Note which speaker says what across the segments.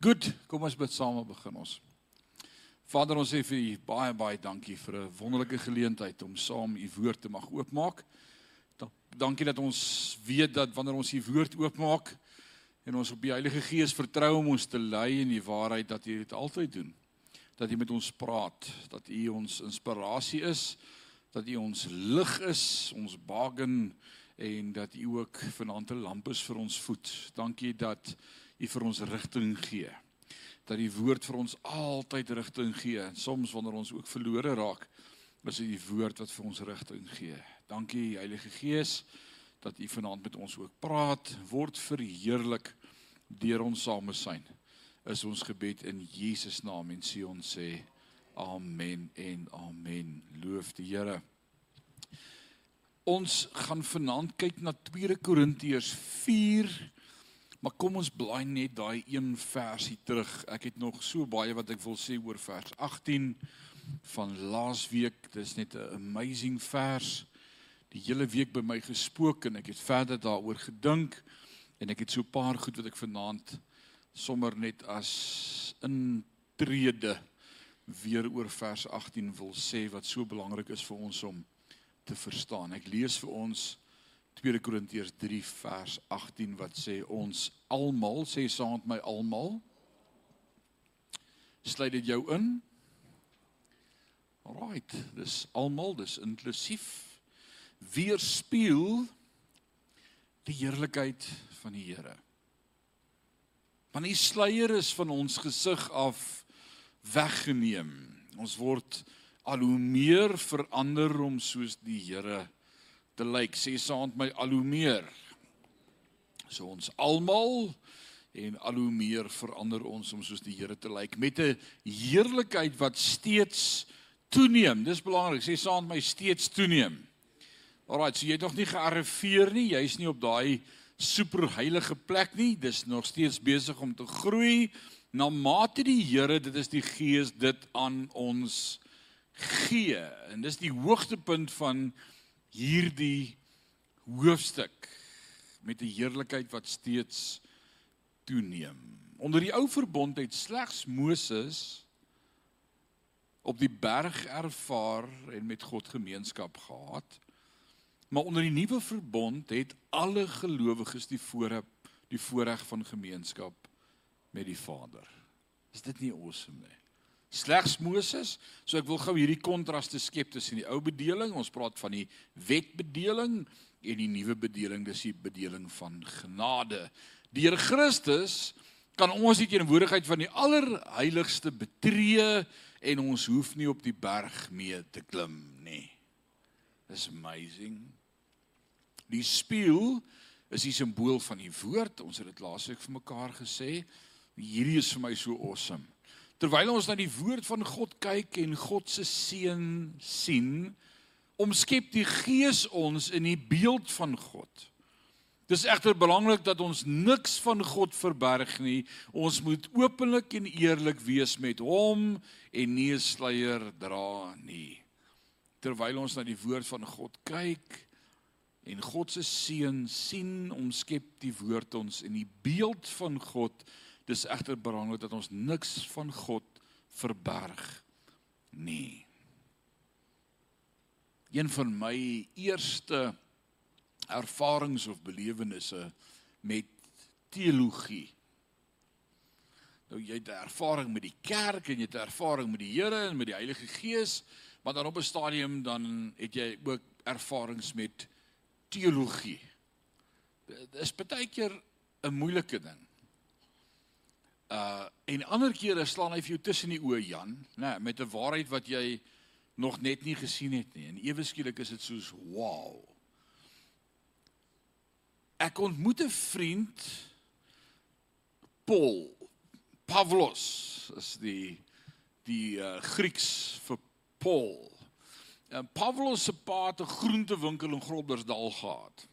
Speaker 1: Goed, kom ons bid saam en begin ons. Vader, ons sê vir U baie baie dankie vir 'n wonderlike geleentheid om saam U woord te mag oopmaak. Dankie dat ons weet dat wanneer ons U woord oopmaak en ons op die Heilige Gees vertrou om ons te lei in die waarheid dat U dit altyd doen. Dat U met ons praat, dat U ons inspirasie is, dat U ons lig is, ons baken en dat U ook vanaand 'n lamp is vir ons voet. Dankie dat U vir ons rigting gee. Dat die woord vir ons altyd rigting gee en soms wanneer ons ook verlore raak, is dit die woord wat vir ons rigting gee. Dankie Heilige Gees dat U vanaand met ons ook praat, word verheerlik deur ons samesyn. Is ons gebed in Jesus naam en sê ons sê amen en amen. Loof die Here. Ons gaan vanaand kyk na 2 Korintiërs 4. Maar kom ons blaai net daai een versie terug. Ek het nog so baie wat ek wil sê oor vers 18 van laasweek. Dis net 'n amazing vers. Die hele week by my gespook en ek het verder daaroor gedink en ek het so 'n paar goed wat ek vanaand sommer net as intrede weer oor vers 18 wil sê wat so belangrik is vir ons om te verstaan. Ek lees vir ons 2 Korintiërs 3 vers 18 wat sê ons almal sê saam met my almal sluit dit jou in. Alraight, dis almal, dis inklusief weerspieël die heerlikheid van die Here. Want die sluier is van ons gesig af weggeneem. Ons word al hoe meer verander om soos die Here te lyk. Sê met my al hoe meer. So ons almal en al hoe meer verander ons om soos die Here te lyk met 'n heerlikheid wat steeds toeneem. Dis belangrik. Sê met my steeds toeneem. Alraai, so jy het nog nie gearriveer nie. Jy's nie op daai superheilige plek nie. Dis nog steeds besig om te groei na mate die Here, dit is die Gees dit aan ons gee en dis die hoogtepunt van hierdie hoofstuk met 'n heerlikheid wat steeds toeneem. Onder die ou verbond het slegs Moses op die berg ervaar en met God gemeenskap gehad. Maar onder die nuwe verbond het alle gelowiges die voorreg die voorreg van gemeenskap met die Vader. Is dit nie awesome nie? Slegs Moses. So ek wil gou hierdie kontraste skep tussen die ou bedeling, ons praat van die wetbedeling en die nuwe bedeling, dis die bedeling van genade. Deur Christus kan ons die teenwoordigheid van die allerheiligste betree en ons hoef nie op die berg mee te klim nie. Dis amazing. Die spieël is die simbool van die woord. Ons het dit laasweek vir mekaar gesê. Hierdie is vir my so awesome. Terwyl ons na die woord van God kyk en God se seën sien, omskep die Gees ons in die beeld van God. Dis egter belangrik dat ons niks van God verberg nie. Ons moet openlik en eerlik wees met hom en nie 'n sluier dra nie. Terwyl ons na die woord van God kyk en God se seën sien, omskep die woord ons in die beeld van God Dis egter belangrik dat ons niks van God verberg nie. Een van my eerste ervarings of belewennisse met teologie. Nou jy het 'n ervaring met die kerk en jy het 'n ervaring met die Here en met die Heilige Gees, maar dan op 'n stadium dan het jy ook ervarings met teologie. Dit is baie keer 'n moeilike ding. Uh en ander kere slaan hy vir jou tussen die oë Jan, nê, met 'n waarheid wat jy nog net nie gesien het nie. En ewe skielik is dit soos wow. Ek ontmoet 'n vriend Paul Pavlos is die die uh, Grieks vir Paul. En Pavlos se pa het 'n groentewinkel in Groblersdal gehad.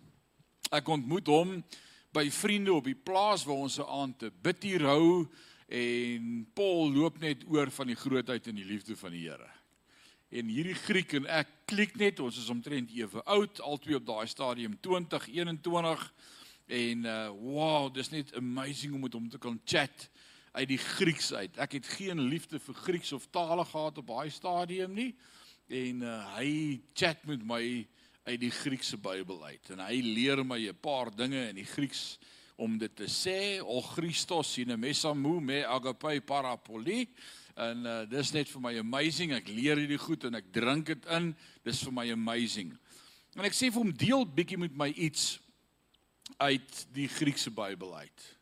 Speaker 1: Ek ontmoet hom by vriende op die plaas waar ons se aand te bid hier hou en Paul loop net oor van die grootheid en die liefde van die Here. En hierdie Griek en ek klik net, ons is omtrent ewe oud, albei op daai stadium 20, 21 en uh wow, dis net amazing om met hom te kan chat. uit die Grieks uit. Ek het geen liefde vir Grieks of tale gehad op daai stadium nie. En uh, hy chat met my uit die Griekse Bybel uit en hy leer my 'n paar dinge in die Grieks om dit te sê, o Christos in mesamu me agape parapoli. En uh, dis net vir my amazing. Ek leer hierdie goed en ek drink dit in. Dis vir my amazing. En ek sê vir hom deel bietjie met my iets uit die Griekse Bybel uit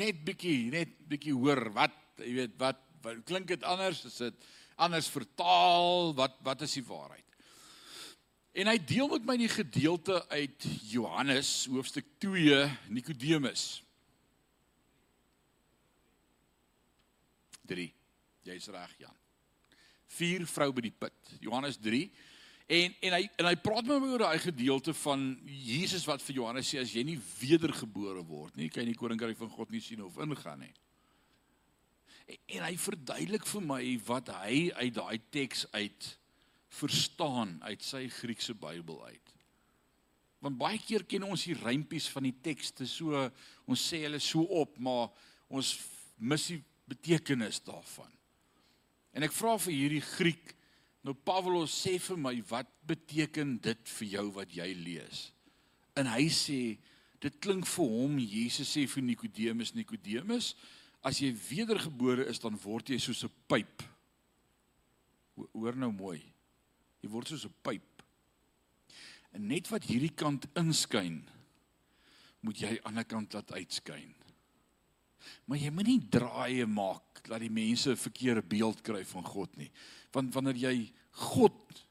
Speaker 1: net bietjie net bietjie hoor wat jy weet wat, wat klink dit anders is dit anders vertaal wat wat is die waarheid en hy deel met my die gedeelte uit Johannes hoofstuk 2 Nikodemus 3 jy's reg Jan. Vier vrou by die put. Johannes 3 En en hy en hy praat met my oor daai gedeelte van Jesus wat vir Johannes sê as jy nie wedergebore word nie, kan jy nie koninkryk van God nie sien of ingaan nie. En, en hy verduidelik vir my wat hy uit daai teks uit verstaan uit sy Griekse Bybel uit. Want baie keer ken ons die rympies van die tekste so ons sê hulle so op, maar ons mis die betekenis daarvan. En ek vra vir hierdie Griek Nou Pawelus sê vir my wat beteken dit vir jou wat jy lees? En hy sê dit klink vir hom Jesus sê vir Nikodemus Nikodemus as jy wedergebore is dan word jy soos 'n pyp. Hoor nou mooi. Jy word soos 'n pyp. En net wat hierdie kant inskyn moet jy aan die ander kant laat uitskyn. Maar jy moenie draaie maak dat die mense 'n verkeerde beeld kry van God nie want wanneer jy God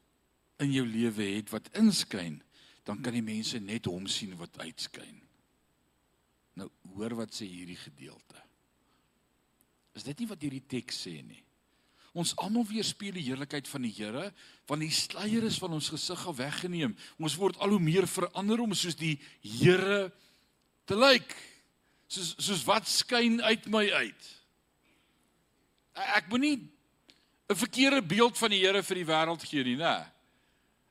Speaker 1: in jou lewe het wat inskyn, dan kan die mense net hom sien wat uitskyn. Nou hoor wat sê hierdie gedeelte. Is dit nie wat hierdie teks sê nie? Ons almal weerspieël die heerlikheid van die Here, want die sluier is van ons gesig af weggeneem. Ons word al hoe meer verander om soos die Here te lyk. Soos soos wat skyn uit my uit. Ek moenie 'n verkeerde beeld van die Here vir die wêreld gee nie, né?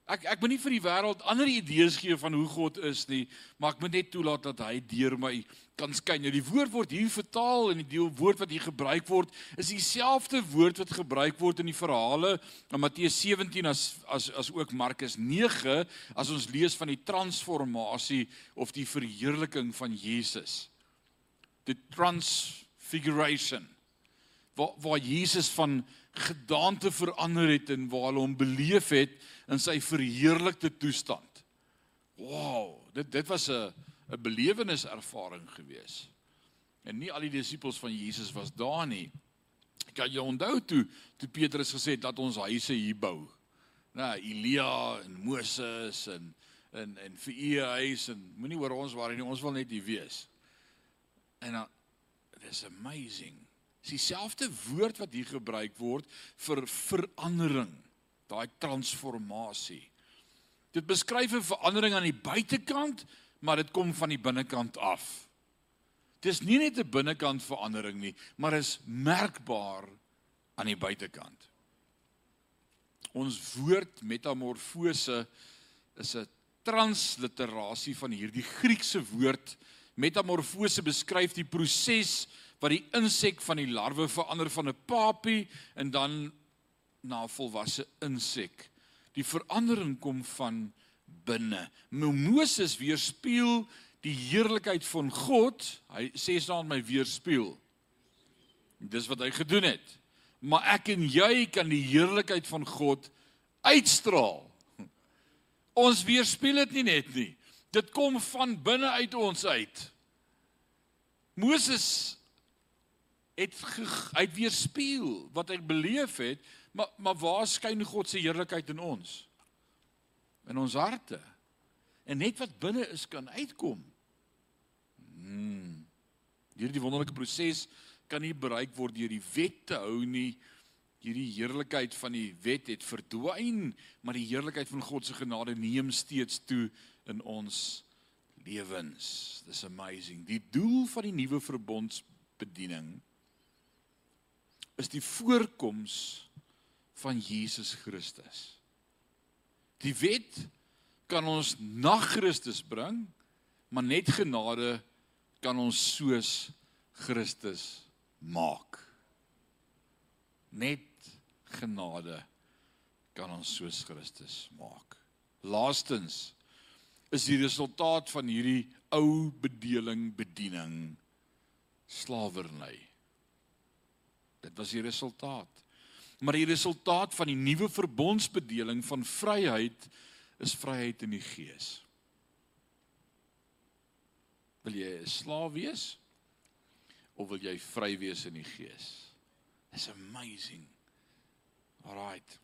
Speaker 1: Ek ek moet nie vir die wêreld ander idees gee van hoe God is nie, maar ek moet net toelaat dat hy deur my kan skyn. Nou die woord word hier vertaal en die woord wat hier gebruik word is dieselfde woord wat gebruik word in die verhale in Matteus 17 as as as ook Markus 9 as ons lees van die transformasie of die verheerliking van Jesus. The transfiguration. Waar waar Jesus van gedaante verander het en waar hulle hom beleef het in sy verheerlikte toestand. Wow, dit dit was 'n 'n belewenservaring gewees. En nie al die disippels van Jesus was daar nie. Kan jy onthou toe toe Petrus gesê het dat ons huise hier bou? Nou, Elia en Moses en en en vir u huis en moenie oor ons waar nie, ons wil net hier wees. En dan it is amazing Dis dieselfde woord wat hier gebruik word vir verandering, daai transformasie. Dit beskryf 'n verandering aan die buitekant, maar dit kom van die binnekant af. Dis nie net 'n binnekant verandering nie, maar is merkbaar aan die buitekant. Ons woord metamorfose is 'n transliterasie van hierdie Griekse woord. Metamorfose beskryf die proses wat die insek van die larwe verander van 'n papie en dan na 'n volwasse insek. Die verandering kom van binne. Moses weerspieël die heerlikheid van God. Hy sê staan my weerspieël. Dis wat hy gedoen het. Maar ek en jy kan die heerlikheid van God uitstraal. Ons weerspieël dit nie net nie. Dit kom van binne uit ons uit. Moses het uit weerspieël wat ek beleef het, maar maar waar skyn God se heerlikheid in ons? In ons harte. En net wat binne is kan uitkom. Hmm. Hierdie wonderlike proses kan nie bereik word deur die wet te hou nie. Hierdie heerlikheid van die wet het verdwyn, maar die heerlikheid van God se genade neem steeds toe in ons lewens. Dis amazing. Die doel van die nuwe verbondsbediening is die voorkoms van Jesus Christus. Die wet kan ons na Christus bring, maar net genade kan ons soos Christus maak. Net genade kan ons soos Christus maak. Laastens is die resultaat van hierdie ou bedeling bediening slawerny. Dit was die resultaat. Maar die resultaat van die nuwe verbondsbedeling van vryheid is vryheid in die gees. Wil jy 'n slaaf wees of wil jy vry wees in die gees? It's amazing. Alraight.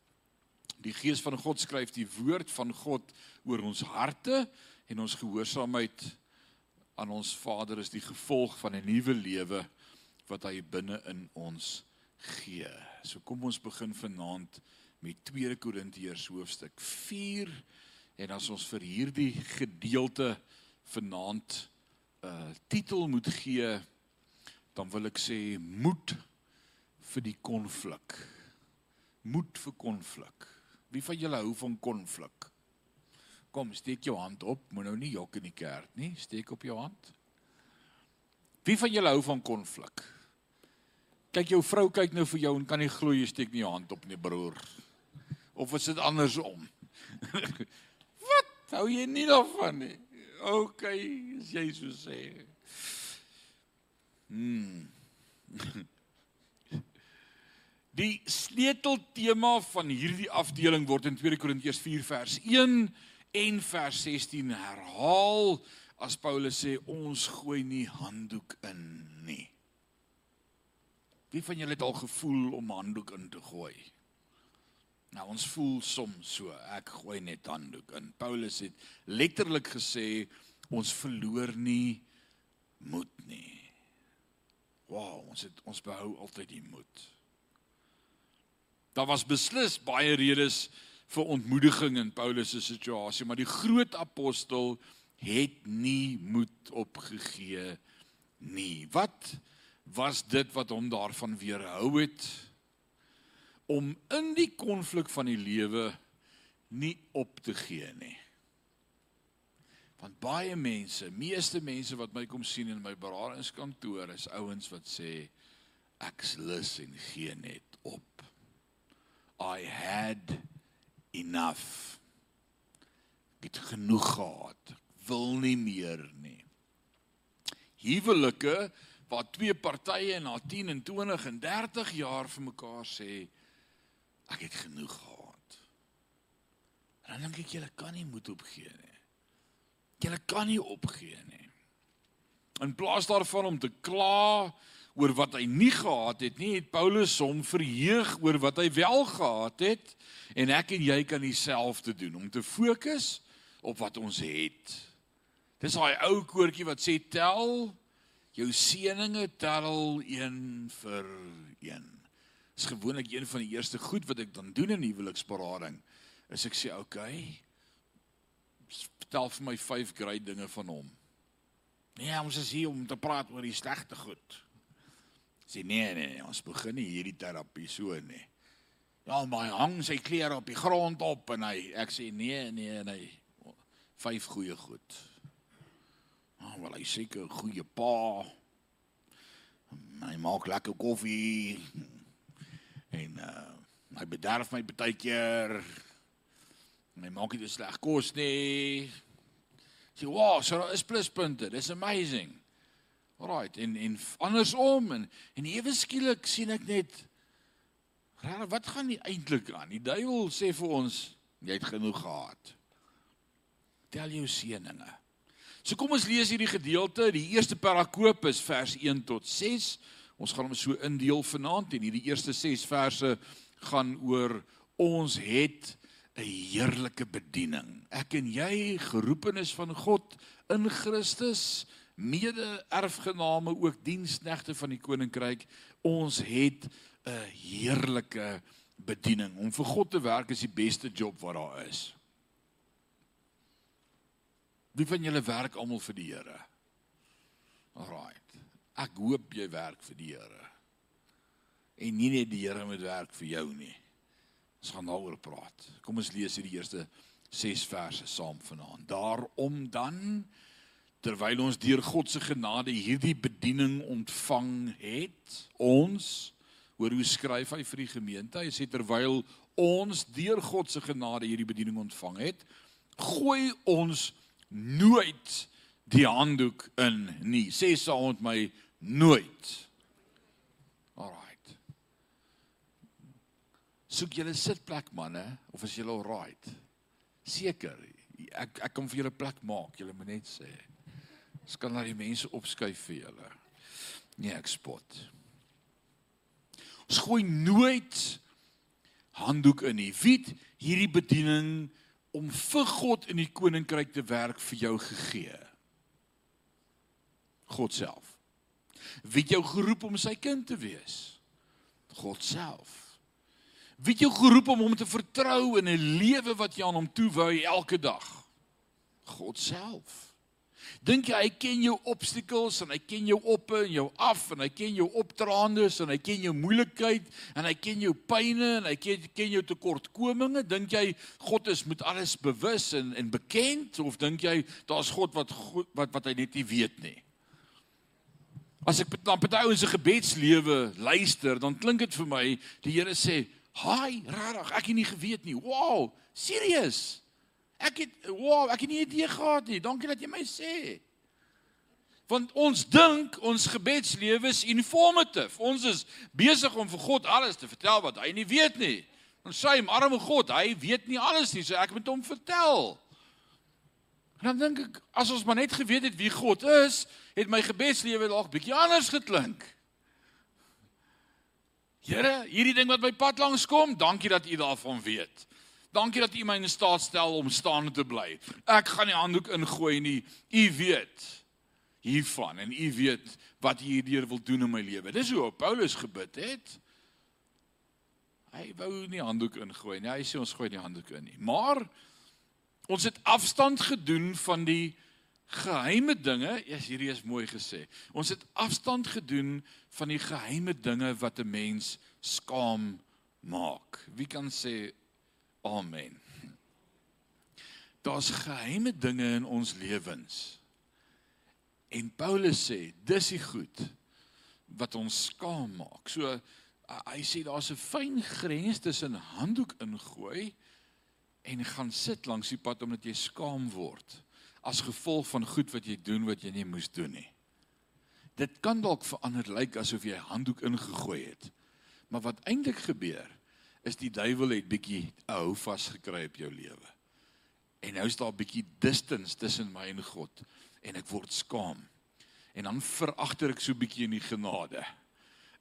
Speaker 1: Die gees van God skryf die woord van God oor ons harte en ons gehoorsaamheid aan ons Vader is die gevolg van 'n nuwe lewe wat hy binne in ons gee. So kom ons begin vanaand met 2 Korintiërs hoofstuk 4 en as ons vir hierdie gedeelte vanaand 'n uh, titel moet gee dan wil ek sê moed vir die konflik. Moed vir konflik. Wie van julle hou van konflik? Kom, steek jou hand op. Moet nou nie jok in die kerk nie. Steek op jou hand. Wie van julle hou van konflik? Kyk jou vrou kyk nou vir jou en kan nie glo jy steek nie jou hand op nie, broer. Of is dit andersom? Wat? Hou jy nie daarvan nie? OK, as jy so sê. Hmm. Die sleuteltema van hierdie afdeling word in 2 Korintiërs 4 vers 1 en vers 16 herhaal as Paulus sê ons gooi nie handdoek in nie. Wie van julle het al gevoel om handdoek in te gooi? Nou ons voel soms so, ek gooi net handdoek in. Paulus het letterlik gesê ons verloor nie moed nie. Wow, ons het ons behou altyd die moed. Daar was beslis baie redes vir ontmoediging in Paulus se situasie, maar die groot apostel het nie moed opgegee nie. Wat was dit wat hom daarvan weerhou het om in die konflik van die lewe nie op te gee nie? Want baie mense, meeste mense wat my kom sien in my beradingskantoor is ouens wat sê ek's lus en gee net op. I had enough. Ek het genoeg gehad. Ek wil nie meer nie. Huwelike waar twee partye na 10 en 20 en 30 jaar vir mekaar sê ek het genoeg gehad. En dan dink ek julle kan nie moed opgee nie. Julle kan nie opgee nie. In plaas daarvan om te kla oor wat hy nie gehad het nie, het Paulus hom verheug oor wat hy wel gehad het en ek en jy kan dieselfde doen om te fokus op wat ons het. Dis daai ou koortjie wat sê tel jou seëninge tel een vir een. Dis gewoonlik een van die eerste goed wat ek dan doen in huweliksberading. Is ek sê okay. Vertel vir my 5 great dinge van hom. Nee, ons is hier om te praat oor die slegte goed sê nee nee nee, ons begin nie hierdie terapie so nie. Ja, maar hy hang sy klere op die grond op en hy ek sê nee nee nee. Vyf goeie goed. Ah, wel hy seker 'n goeie pa. Hy maak lekker koffie. En uh hy bederf my baie keer. Hy maak nie sleg kos nie. Sê, "Wow, so is pluspunte. Dis amazing." Alraait en en andersom en en ewe skielik sien ek net wat gaan nie eintlik aan. Die duiwel sê vir ons jy het genoeg gehad. Tel jou seëninge. So kom ons lees hierdie gedeelte. Die eerste parakoop is vers 1 tot 6. Ons gaan hom so indeel vanaand en hierdie eerste 6 verse gaan oor ons het 'n heerlike bediening. Ek en jy geroepenes van God in Christus mede-erfgename ook diensknegte van die koninkryk. Ons het 'n heerlike bediening. Om vir God te werk is die beste job wat daar is. Wie van julle werk almal vir die Here? Alraight. Ek hoop jy werk vir die Here. En nie net die Here moet werk vir jou nie. Ons gaan daaroor praat. Kom ons lees hierdie eerste 6 verse saam vanaand. Daarom dan terwyl ons deur God se genade hierdie bediening ontvang het, ons hoor hoe skryf hy vir die gemeente? Hy sê terwyl ons deur God se genade hierdie bediening ontvang het, gooi ons nooit die handdoek in nie. Sê saam met my nooit. Alraight. Soek julle sitplek manne of is julle alright? Seker. Ek ek kom vir julle plek maak, julle moet net sê. Ons kan na die mense opskuif vir julle. Nee, ek spot. Ons gooi nooit handdoek in nie. Wie hierdie bediening om vir God in die koninkryk te werk vir jou gegee? God self. Wie het jou geroep om sy kind te wees? God self. Wie het jou geroep om hom te vertrou in 'n lewe wat jy aan hom toewy elke dag? God self. Dink jy hy ken jou obstacles en hy ken jou op en jou af en hy ken jou optraandes en hy ken jou moeilikheid en hy ken jou pyne en hy ken, ken jou tekortkominge? Dink jy God is met alles bewus en en bekend of dink jy daar's God wat wat wat hy net nie weet nie? As ek na party ouens se gebedslewe luister, dan klink dit vir my die Here sê, "Haai, regtig, ek het nie geweet nie. Wow, serieus?" Ek het wow, ek het nie idee gehad nie. Dankie dat jy my sê. Want ons dink ons gebedslewe is informative. Ons is besig om vir God alles te vertel wat hy nie weet nie. Ons sê hom arme God, hy weet nie alles nie, so ek moet hom vertel. En dan dink ek as ons maar net geweet het wie God is, het my gebedslewe dalk bietjie anders geklink. Here, hierdie ding wat my pad langs kom, dankie dat u daarvan weet. Dankie dat U my in staat stel om staan te bly. Ek gaan nie handdoek ingooi nie. U weet hiervan en U weet wat U hierdeur wil doen in my lewe. Dis hoe Paulus gebid het. Hy wou nie handdoek ingooi nie. Hy sê ons gooi nie handdoek in nie. Maar ons het afstand gedoen van die geheime dinge. Yes, hierdie is mooi gesê. Ons het afstand gedoen van die geheime dinge wat 'n mens skaam maak. Wie kan sê Amen. Daar's geheime dinge in ons lewens. En Paulus sê, dis die goed wat ons skaam maak. So hy sê daar's 'n fyn grens tussen handdoek ingooi en gaan sit langs die pad omdat jy skaam word as gevolg van goed wat jy doen wat jy nie moes doen nie. Dit kan dalk verander lyk asof jy handdoek ingegooi het. Maar wat eintlik gebeur is die duiwel het bietjie 'n hou vasgekry op jou lewe. En nou is daar 'n bietjie distance tussen my en God en ek word skaam. En dan veragter ek so bietjie in die genade.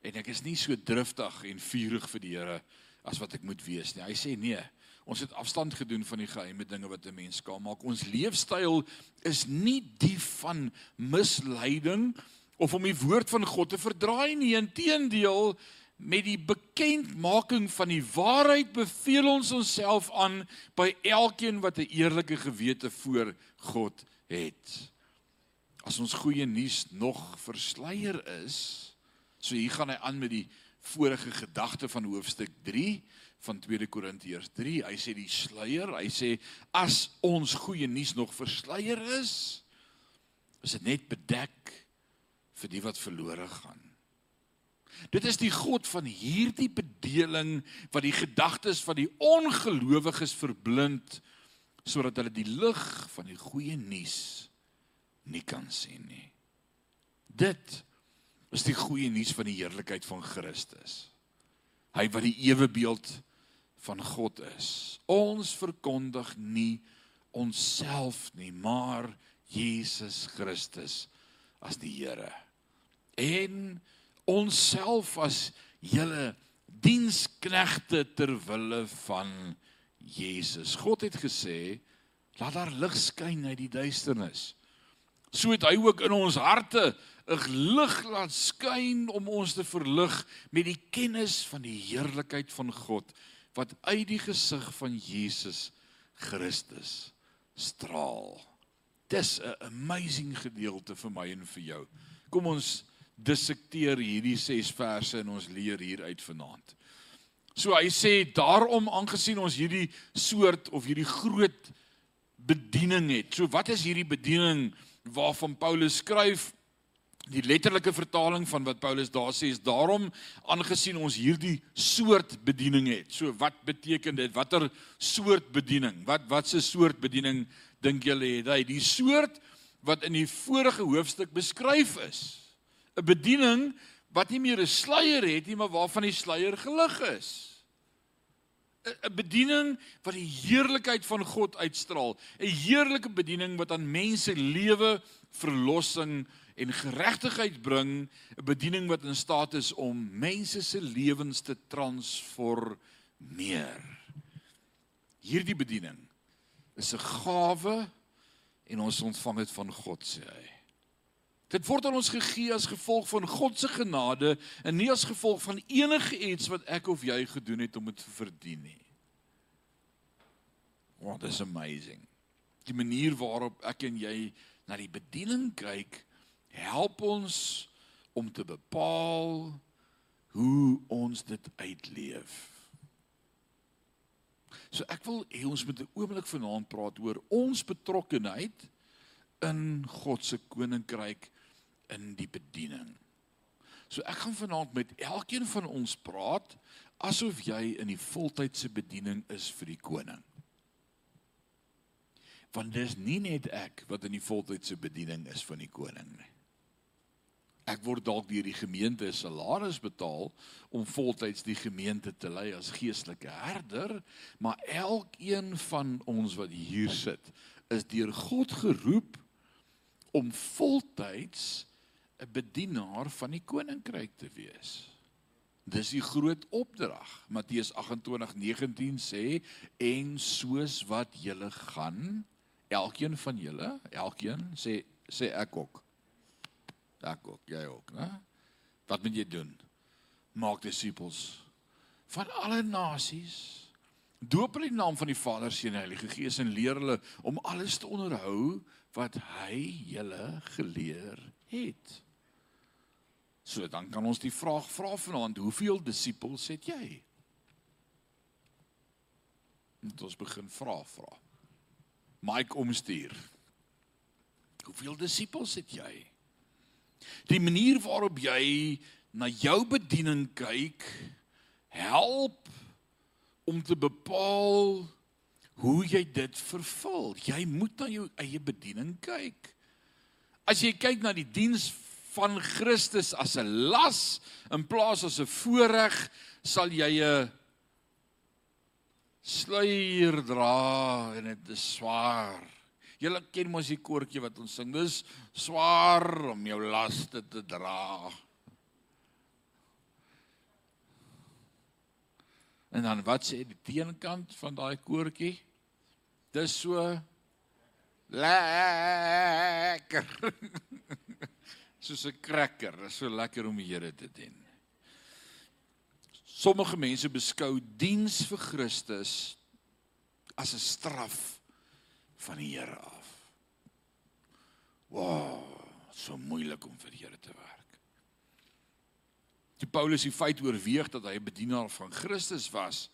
Speaker 1: En ek is nie so driftig en vurig vir die Here as wat ek moet wees nie. Hy sê nee, ons het afstand gedoen van die geheime dinge wat 'n mens skaam maak. Ons leefstyl is nie die van misleiding of om die woord van God te verdraai nie. Inteendeel, met die bekendmaking van die waarheid beveel ons onsself aan by elkeen wat 'n eerlike gewete voor God het. As ons goeie nuus nog versleier is, so hier gaan hy aan met die vorige gedagte van hoofstuk 3 van 2 Korintiërs 3. Hy sê die sluier, hy sê as ons goeie nuus nog versleier is, is dit net bedek vir die wat verlore gaan. Dit is die God van hierdie bedeling wat die gedagtes van die ongelowiges verblind sodat hulle die lig van die goeie nuus nie kan sien nie. Dit is die goeie nuus van die heerlikheid van Christus. Hy wat die ewe beeld van God is. Ons verkondig nie onsself nie, maar Jesus Christus as die Here. En onsself as julle diensknegte ter wille van Jesus. God het gesê, laat daar lig skyn uit die duisternis. So het hy ook in ons harte 'n lig laat skyn om ons te verlig met die kennis van die heerlikheid van God wat uit die gesig van Jesus Christus straal. Dis 'n amazing gedeelte vir my en vir jou. Kom ons dissekteer hierdie 6 verse en ons leer hier uit vanaand. So hy sê daarom aangesien ons hierdie soort of hierdie groot bediening het. So wat is hierdie bediening waarvan Paulus skryf die letterlike vertaling van wat Paulus daar sê is daarom aangesien ons hierdie soort bediening het. So wat beteken dit? Watter soort bediening? Wat wat se soort bediening dink julle het hy? Die soort wat in die vorige hoofstuk beskryf is. 'n Bediening wat nie meer 'n sluier het nie, maar waarvan die sluier gelig is. 'n bediening wat die heerlikheid van God uitstraal, 'n heerlike bediening wat aan mense lewe verlossing en geregtigheid bring 'n bediening wat in staat is om mense se lewens te transformeer. Hierdie bediening is 'n gawe en ons ontvang dit van God sê hy. Dit word aan ons gegee as gevolg van God se genade en nie as gevolg van enige iets wat ek of jy gedoen het om dit te verdien nie. What is amazing. Die manier waarop ek en jy na die bediening kyk help ons om te bepaal hoe ons dit uitleef. So ek wil hê ons moet 'n oomblik vanaand praat oor ons betrokkeheid in God se koninkryk in die bediening. So ek gaan vanaand met elkeen van ons praat asof jy in die voltydse bediening is vir die koning. Want dis nie net ek wat in die voltydse bediening is van die koning nie ek word dalk deur die gemeente 'n salaris betaal om voltyds die gemeente te lei as geestelike herder, maar elkeen van ons wat hier sit, is deur God geroep om voltyds 'n bedienaar van die koninkryk te wees. Dis die groot opdrag. Matteus 28:19 sê en soos wat julle gaan, elkeen van julle, elkeen sê sê ek ook Ek ook, jy ook, né? Wat moet jy doen? Maak disippels van alle nasies. Doop hulle in die naam van die Vader, Seun en Heilige Gees en leer hulle om alles te onderhou wat hy julle geleer het. So dan kan ons die vraag vra vanaand, hoeveel disippels het jy? Dit ons begin vra vra. Mike omstuur. Hoeveel disippels het jy? Die manier waarop jy na jou bediening kyk, help om te bepaal hoe jy dit vervul. Jy moet na jou eie bediening kyk. As jy kyk na die diens van Christus as 'n las in plaas as 'n voorreg, sal jy 'n sluier dra en dit is swaar. Julle ken mos die koortjie wat ons sing. Dis swaar om jou laste te dra. En dan wat sê die teenkant van daai koortjie? Dis so lekker. Soos 'n cracker. Dit is so lekker om die Here te dien. Sommige mense beskou diens vir Christus as 'n straf van die Here af. Wow, so moeilik om vir die Here te werk. Die Paulus die feit oorweeg dat hy 'n bedienaar van Christus was,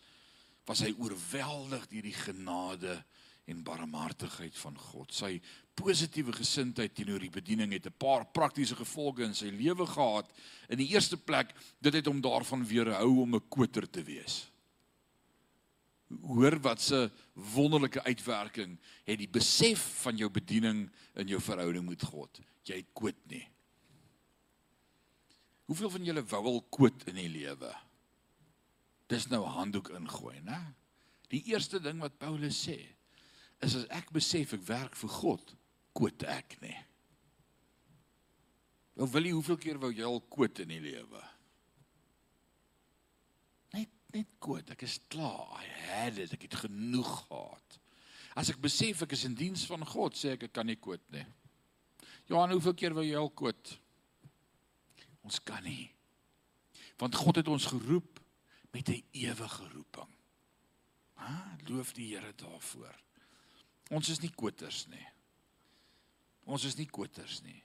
Speaker 1: was hy oorweldig deur die genade en barmhartigheid van God. Sy positiewe gesindheid teenoor die bediening het 'n paar praktiese gevolge in sy lewe gehad. In die eerste plek, dit het hom daarvan weerhou om 'n koter te wees hoor wat se wonderlike uitwerking het die besef van jou bediening in jou verhouding met God. Jy koot nie. Hoeveel van julle wou al koot in die lewe? Dis nou handdoek ingooi, né? Die eerste ding wat Paulus sê is as ek besef ek werk vir God, koot ek nie. Ou wil jy hoeveel keer wou jy al koot in die lewe? net goed, ek is klaar. I had it. Ek het genoeg gehad. As ek besef ek is in diens van God, sê ek ek kan nie koot nie. Johan, hoeveel keer wou jy al koot? Ons kan nie. Want God het ons geroep met 'n ewige roeping. Ha, loof die Here daarvoor. Ons is nie koters nie. Ons is nie koters nie.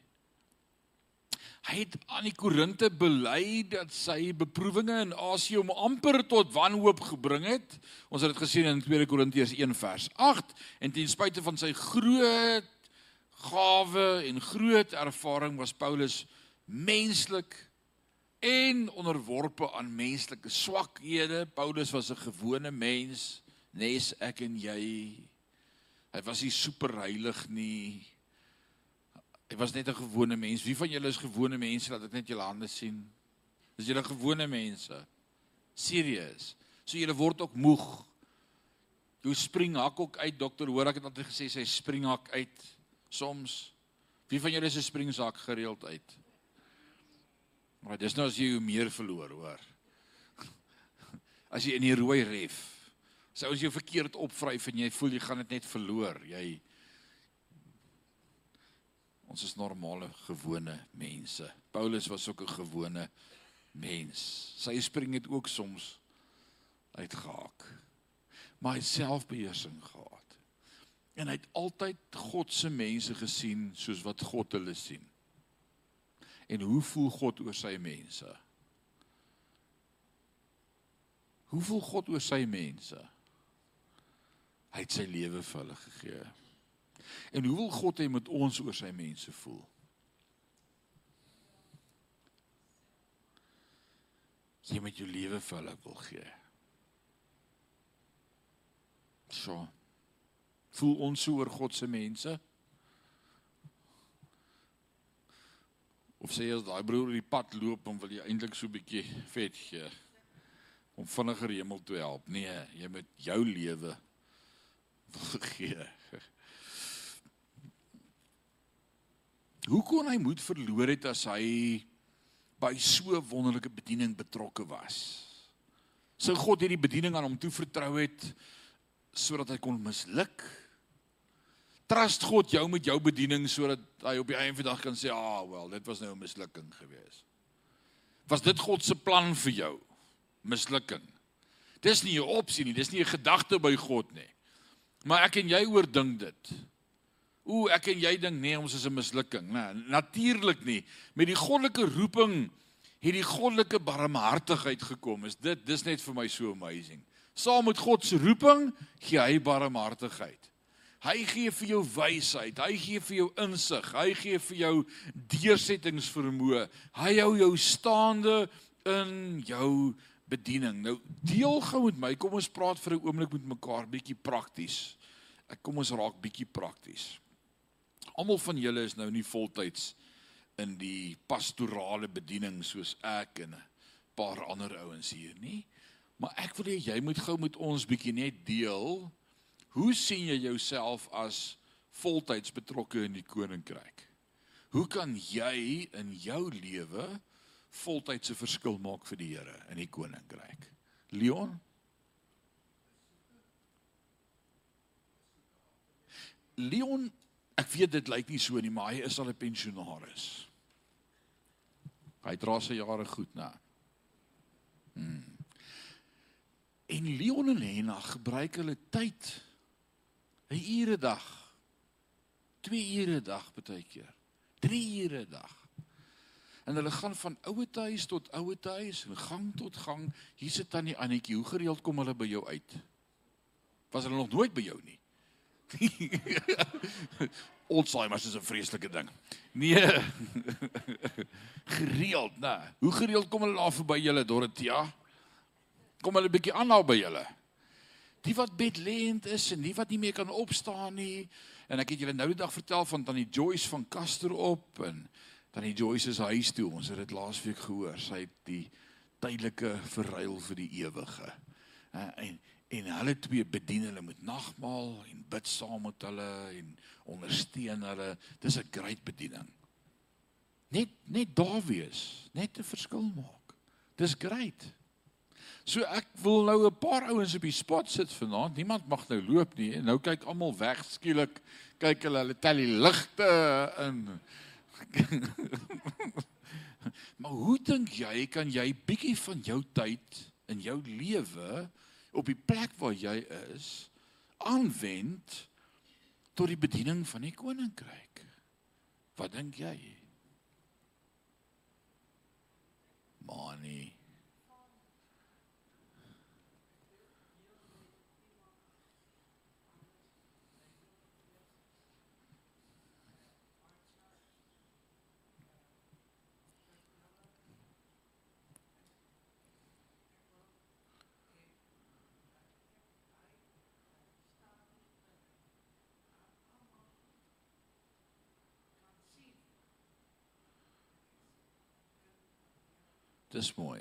Speaker 1: Hy het aan die Korinte bely dat sy beproewinge in Asië hom amper tot wanhoop gebring het. Ons het dit gesien in 2 Korintiërs 1 vers 8 en ten spyte van sy groot gawe en groot ervaring was Paulus menslik en onderworpe aan menslike swakhede. Paulus was 'n gewone mens, nes ek en jy. Hy was nie superheilig nie. Hy was net 'n gewone mens. Wie van julle is gewone mense? Laat ek net julle hande sien. Is julle gewone mense? Serieus. So julle word ook moeg. Jou springhak ook uit, dokter, hoor ek het altyd gesê sy springhak uit soms. Wie van julle is 'n springsak gereeld uit? Maar dis nou as jy meer verloor, hoor. As jy in die rooi ref. Sou as jy verkeerd opvryf en jy voel jy gaan dit net verloor, jy Ons is normale gewone mense. Paulus was ook 'n gewone mens. Sy spring het ook soms uitgehaak. Maar hy selfbeheersing gehad. En hy het altyd God se mense gesien soos wat God hulle sien. En hoe voel God oor sy mense? Hoe voel God oor sy mense? Hy het sy lewe vir hulle gegee. En hoe wil God hê met ons oor sy mense voel? Jy met jou lewe vir hulle wil gee. So. Voel ons so oor God se mense? Of sê jy as daai broer op die pad loop en wil jy eintlik so 'n bietjie vet gee om vinniger hemel toe help? Nee, jy moet jou lewe gee. Hoe kon hy moed verloor het as hy by so wonderlike bediening betrokke was? Sou God hierdie bediening aan hom toe vertrou het sodat hy kon misluk? Trust God jou met jou bediening sodat hy op die einde van die dag kan sê, "Ah, wel, dit was nou 'n mislukking geweest." Was dit God se plan vir jou? Mislukking. Dis nie 'n opsie nie, dis nie 'n gedagte by God nie. Maar ek en jy oordink dit. Ooh, ek en jy dink nee, ons is 'n mislukking. Nee, natuurlik nie. Met die goddelike roeping het die goddelike barmhartigheid gekom. Is dit dis net vir my so amazing. Saam met God se roeping gee hy barmhartigheid. Hy gee vir jou wysheid, hy gee vir jou insig, hy gee vir jou deursettingsvermoë. Hy hou jou staande in jou bediening. Nou deel gou met my. Kom ons praat vir 'n oomblik met mekaar bietjie prakties. Ek kom ons raak bietjie prakties. Almal van julle is nou nie voltyds in die pastorale bediening soos ek en 'n paar ander ouens hier nie. Maar ek wil hê jy moet gou met ons bietjie net deel. Hoe sien jy jouself as voltyds betrokke in die koninkryk? Hoe kan jy in jou lewe voltydse verskil maak vir die Here in die koninkryk? Leon Leon Ek weet dit lyk nie so nie, maar hy is al 'n pensionaris. Hy dra sy jare goed na. Hmm. En Leon en Lena gebruik hulle tyd 'n ure dag. 2 ure dag baie keer. 3 ure dag. En hulle gaan van oue huis tot oue huis en gang tot gang. Hier sit tannie Annetjie, hoe gereeld kom hulle by jou uit? Was hulle nog nooit by jou nie? Alzheimer is 'n vreeslike ding. Nee. gereeld, né? Hoe gereeld kom hulle daar verby julle Dorothea? Kom hulle bietjie aanhou by julle? Die wat bedlend is en die wat nie meer kan opstaan nie. En ek het julle nou die dag vertel van tannie Joyce van Kaster op en tannie Joyce se huis toe. Ons het dit laasweek gehoor. Sy het die tydelike verruil vir die ewige. En en hulle twee bedien hulle met nagmaal en bid saam met hulle en ondersteun hulle. Dis 'n groot bediening. Net net daar wees, net 'n verskil maak. Dis groot. So ek wil nou 'n paar ouens op die spot sit vanaand. Niemand mag nou loop nie. En nou kyk almal weg skielik. Kyk hulle, hulle tel die ligte in. maar hoe dink jy kan jy bietjie van jou tyd in jou lewe op die plek waar jy is aanwend tot die bediening van die koninkryk. Wat dink jy? Money. Dis mooi.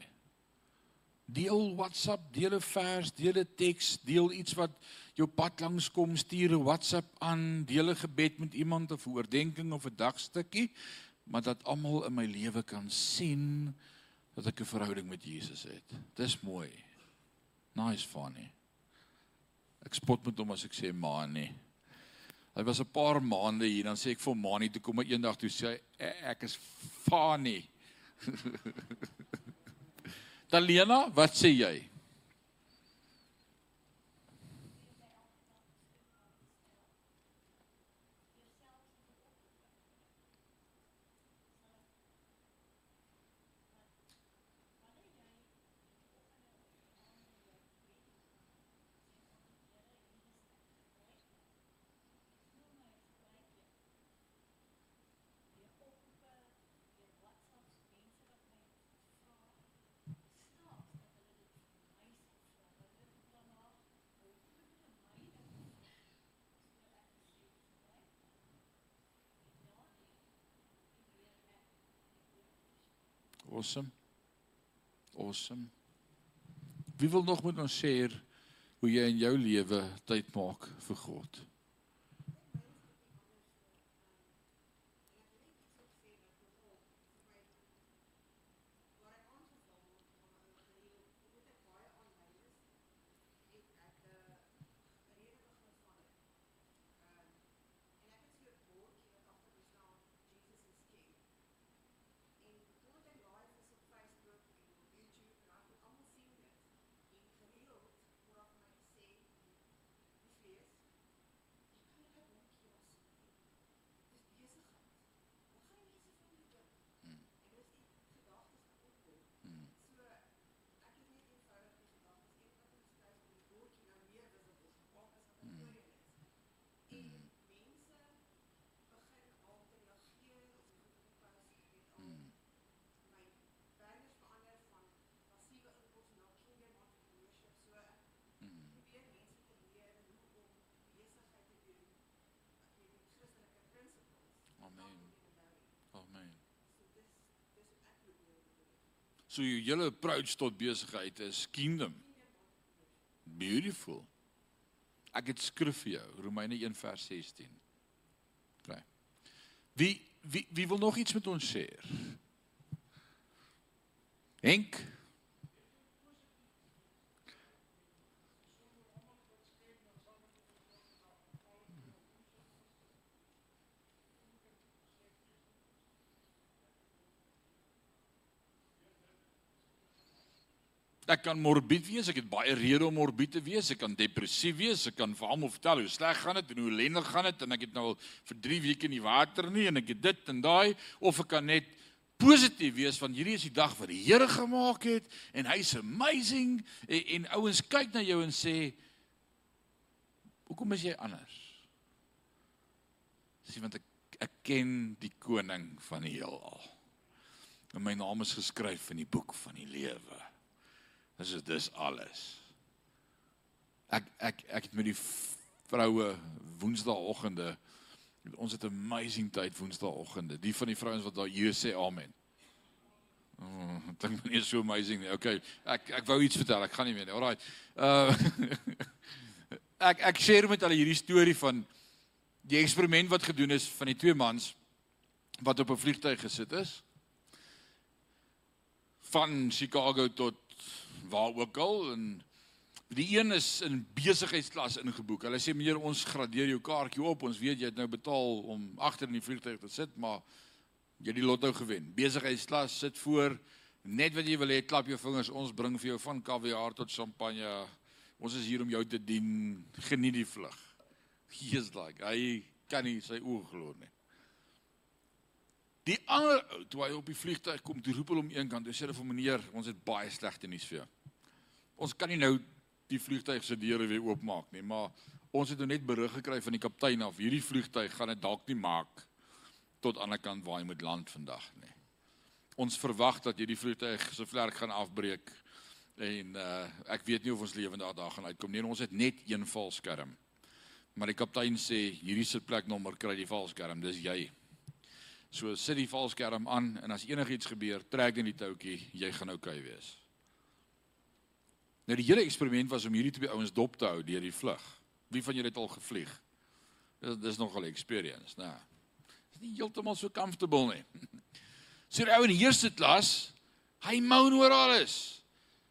Speaker 1: Deel WhatsApp, deel 'n vers, deel 'n teks, deel iets wat jou pad langs kom, stuur 'n WhatsApp aan, deel 'n gebed met iemand of 'n oordeenking of 'n dagstukkie, maar dat almal in my lewe kan sien dat ek 'n verhouding met Jesus het. Dis mooi. Nice funny. Ek spot met hom as ek sê Mani. Hy was 'n paar maande hier dan sê ek vir Mani toe kom eendag toe sê hy ek is funny. Talena, wat sê jy? Awesome. Awesome. Wie wil nog met ons share hoe jy in jou lewe tyd maak vir God? So jou hele approach tot besigheid is kingdom. Beautiful. Ek het skrif vir jou, Romeine 1 vers 16. OK. Wie wie wie wil nog iets met ons sê? Henk Ek kan morbied wees, ek het baie redes om morbied te wees, ek kan depressief wees, ek kan vir almal vertel hoe sleg gaan dit en hoe ellendig gaan dit en ek het nou al vir 3 weke in die water nie en ek het dit en daai of ek kan net positief wees van hierdie is die dag wat die Here gemaak het en hy's amazing en, en ouens kyk na jou en sê hoekom is jy anders? Sien want ek ek ken die koning van die heelal. En my naam is geskryf in die boek van die lewe. Dis is dis alles. Ek ek ek het met die vroue woensdaagoggende ons het 'n amazing tyd woensdaagoggende. Die van die vrouens wat daar hier sê amen. Oh, dit klink nie so amazing nie. Okay, ek ek wou iets vertel. Ek gaan nie meer nie. Alraai. Uh ek ek share met hulle hierdie storie van die eksperiment wat gedoen is van die twee mans wat op 'n vliegtuig gesit is van Chicago tot waar ook al en die een is in besigheidsklas ingeboek. Hulle sê meneer ons gradeer jou kaartjie op. Ons weet jy het nou betaal om agter in die vliegtuig te sit, maar jy het die lotto gewen. Besigheidsklas sit voor net wat jy wil hê, klap jou vingers. Ons bring vir jou van kaviaar tot champagne. Ons is hier om jou te dien. Geniet die vlug. Is like, hy kan nie sy oë glo nie. Die ander ou, toe hy op die vliegtuig kom, roep hulle hom eenkant. Hy sê vir meneer, ons het baie slegte nuus vir jou. Ons kan nie nou die vliegtuig se deure weer oopmaak nie, maar ons het nou net berig gekry van die kaptein af. Hierdie vliegtuig gaan dit dalk nie maak tot aan die ander kant waar hy moet land vandag nie. Ons verwag dat hierdie vliegtuig so vlerk gaan afbreek en uh ek weet nie of ons lewendig daar gaan uitkom nie. Ons het net een valskerm. Maar die kaptein sê hierdie sitplek nommer kry die valskerm, dis jy. So sit die valskerm aan en as enigiets gebeur, trek net die toutjie, jy gaan oukei okay wees. Nou die hele eksperiment was om hierdie twee ouens dop te hou deur die vlug. Wie van julle het al gevlieg? Dis dis nogal 'n experience, né? Nou, is nie heeltemal so comfortable nie. So die ou in die eerste klas, hy moan oor alles.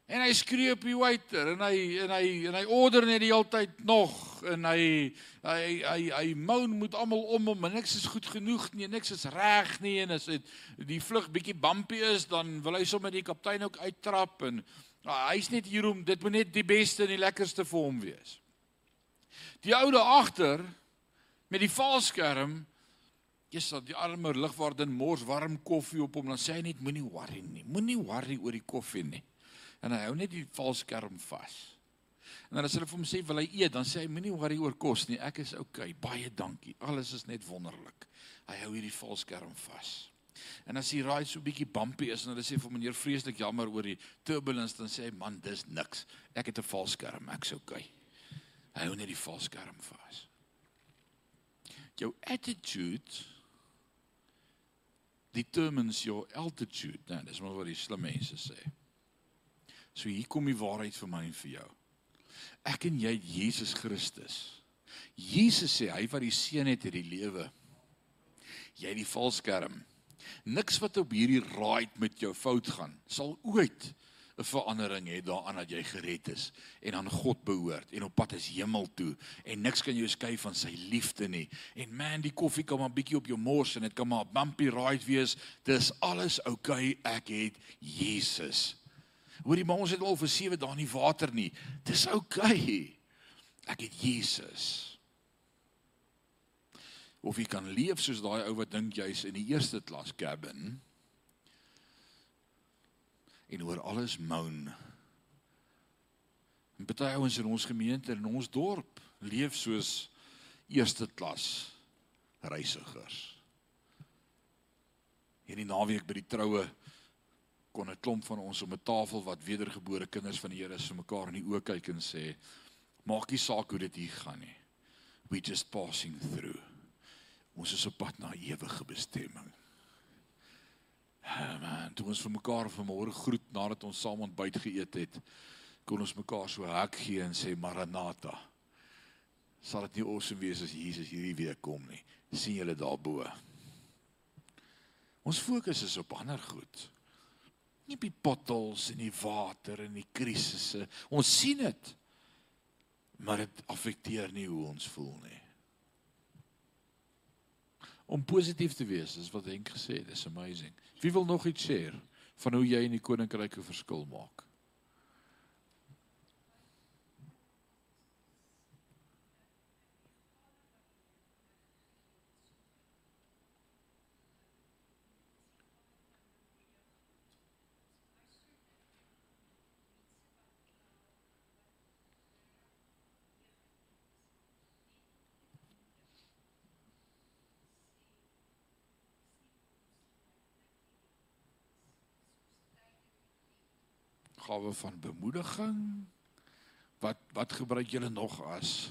Speaker 1: En hy skree op die waiter en hy en hy en hy order net die hele tyd nog en hy hy hy hy moan moet almal om hom en niks is goed genoeg nie, niks is reg nie en as dit die vlug bietjie bumpy is, dan wil hy sommer die kaptein ook uittrap en uh, hy's net hier om dit moet net die beste en die lekkerste vir hom wees. Die ou daar agter met die valskerm Jesus, die arme lugwaarden mors warm koffie op hom, dan sê hy net moenie worry nie. Moenie worry oor die koffie nie en hy hou net die valskerm vas. En dan as hulle vir hom sê wil hy eet, dan sê hy moenie worry oor kos nie, ek is oukei, okay, baie dankie. Alles is net wonderlik. Hy hou hierdie valskerm vas. En as die ride so bietjie bumpy is en hulle sê vir meneer vreeslik jammer oor die turbulence, dan sê hy man, dis niks. Ek het 'n valskerm, ek's. Okay. Hy hou net die valskerm vas. Jou attitude determines your altitude. Nou, dis maar wat die slim mense sê. So hier kom die waarheid vir my en vir jou. Ek en jy Jesus Christus. Jesus sê hy wat die seën het in die lewe. Jy die valskerm. Niks wat op hierdie ride met jou fout gaan sal ooit 'n verandering hê daaraan dat jy gered is en aan God behoort en op pad is hemel toe en niks kan jou skei van sy liefde nie. En man, die koffie kan maar bietjie op jou mors en dit kan maar bumpy ride wees. Dis alles oukei. Okay, ek het Jesus. Hoorie, maar ons het al vir 7 dae nie water nie. Dis oukei. Okay. Ek het Jesus. Of jy kan leef soos daai ou wat dink jy's in die eerste klas cabin en oor alles moan. En baie ouens in ons gemeente en in ons dorp leef soos eerste klas reisigers. Hierdie naweek by die troue kon 'n klomp van ons om 'n tafel wat wedergebore kinders van die Here is vir mekaar in die oë kyk en sê maak nie saak hoe dit hier gaan nie. We just passing through. Ons is op pad na ewige bestemming. Ja, man, toe ons vir mekaar vanmôre groet nadat ons saam ontbyt geëet het, kon ons mekaar so hak gee en sê Maranatha. Sal dit nie awesome wees as Jesus hierdie week kom nie? sien julle daarbo. Ons fokus is op ander goed nie op die potholes en die water en die krisisse. Ons sien dit. Maar dit affekteer nie hoe ons voel nie. Om positief te wees, is wat Henk gesê het, is amazing. Wie wil nog iets share van hoe jy in die koninkryk 'n verskil maak? Gawe van bemoediging? Wat wat gebruik julle nog as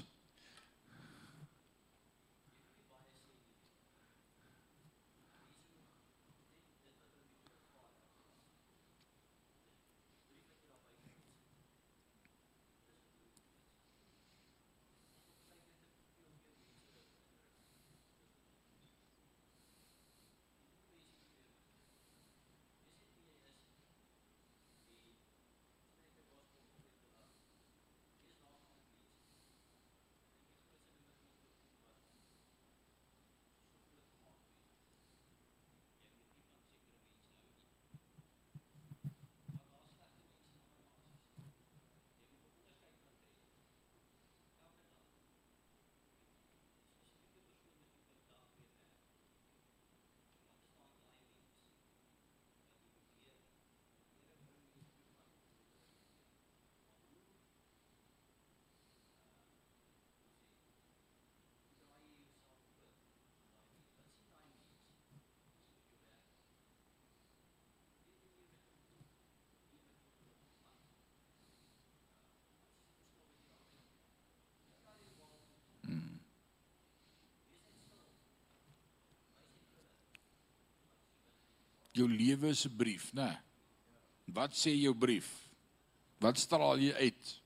Speaker 1: Jou lewe 'n brief, né? Wat sê jou brief? Wat straal jy uit?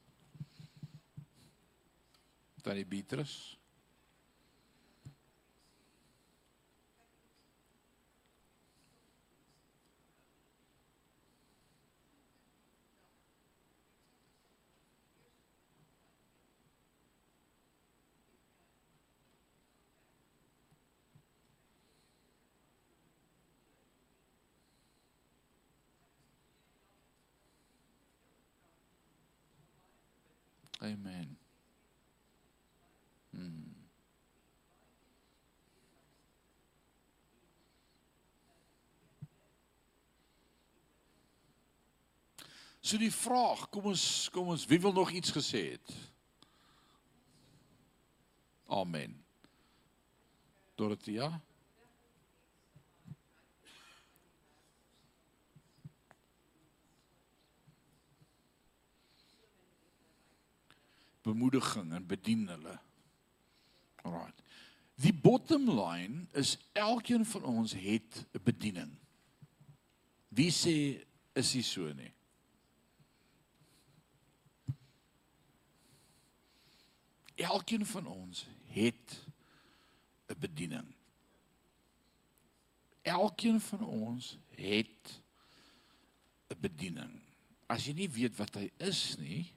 Speaker 1: Tannie Beatrice Amen. Hmm. So die vraag, kom ons kom ons wie wil nog iets gesê het? Amen. Dorothea? Bemoediging en bedien hulle. Alraai. Die bottom line is elkeen van ons het 'n bediening. Wie sê is dit so nie? Elkeen van ons het 'n bediening. Elkeen van ons het 'n bediening. As jy nie weet wat hy is nie,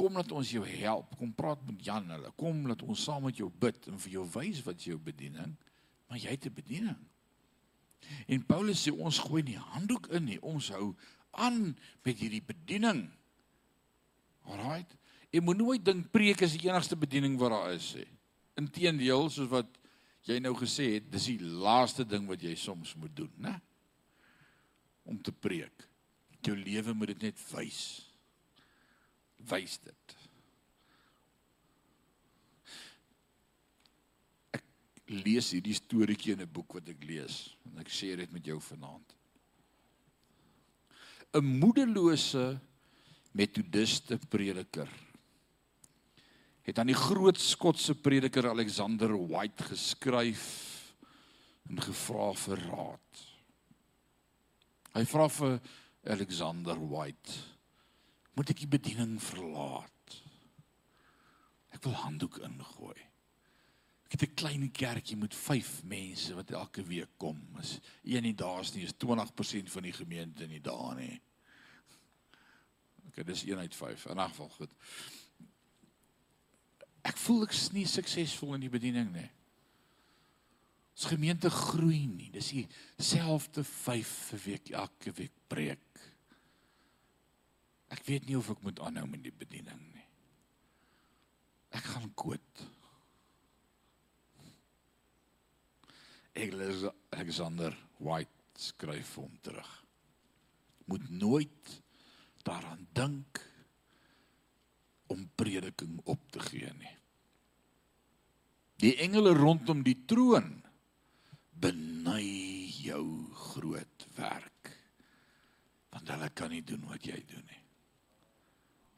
Speaker 1: kom dat ons jou help. Kom praat met Jan hulle. Kom dat ons saam met jou bid en vir jou wys wat jou bediening, maar jy het 'n bediening. En Paulus sê ons gooi nie handdoek in nie. Ons hou aan met hierdie bediening. Alraight. Jy moet nooit dink preek is die enigste bediening wat daar is nie. Inteendeel, soos wat jy nou gesê het, dis die laaste ding wat jy soms moet doen, né? Om te preek. Jou lewe moet dit net wys wys dit. Ek lees hierdie storieetjie in 'n boek wat ek lees en ek sê dit met jou vanaand. 'n Moedelose metodiste prediker het aan die groot Skotse prediker Alexander White geskryf en gevra vir raad. Hy vra vir Alexander White moet ek die bediening verlaat. Ek wil handdoek ingooi. Ek het 'n klein kerkie met 5 mense wat elke week kom. Is een nie daar's nie, is 20% van die gemeente nie daar nie. Okay, dis 1 uit 5. In 'n geval goed. Ek voel ek is nie suksesvol in die bediening nie. Ons gemeente groei nie. Dis dieselfde 5 vir week elke week preek. Ek weet nie of ek moet aanhou met die bediening nie. Ek gaan koot. Alexander White skryf hom terug. Moet nooit daaraan dink om prediking op te gee nie. Die engele rondom die troon beny jou groot werk. Want hulle kan nie doen wat jy doen nie.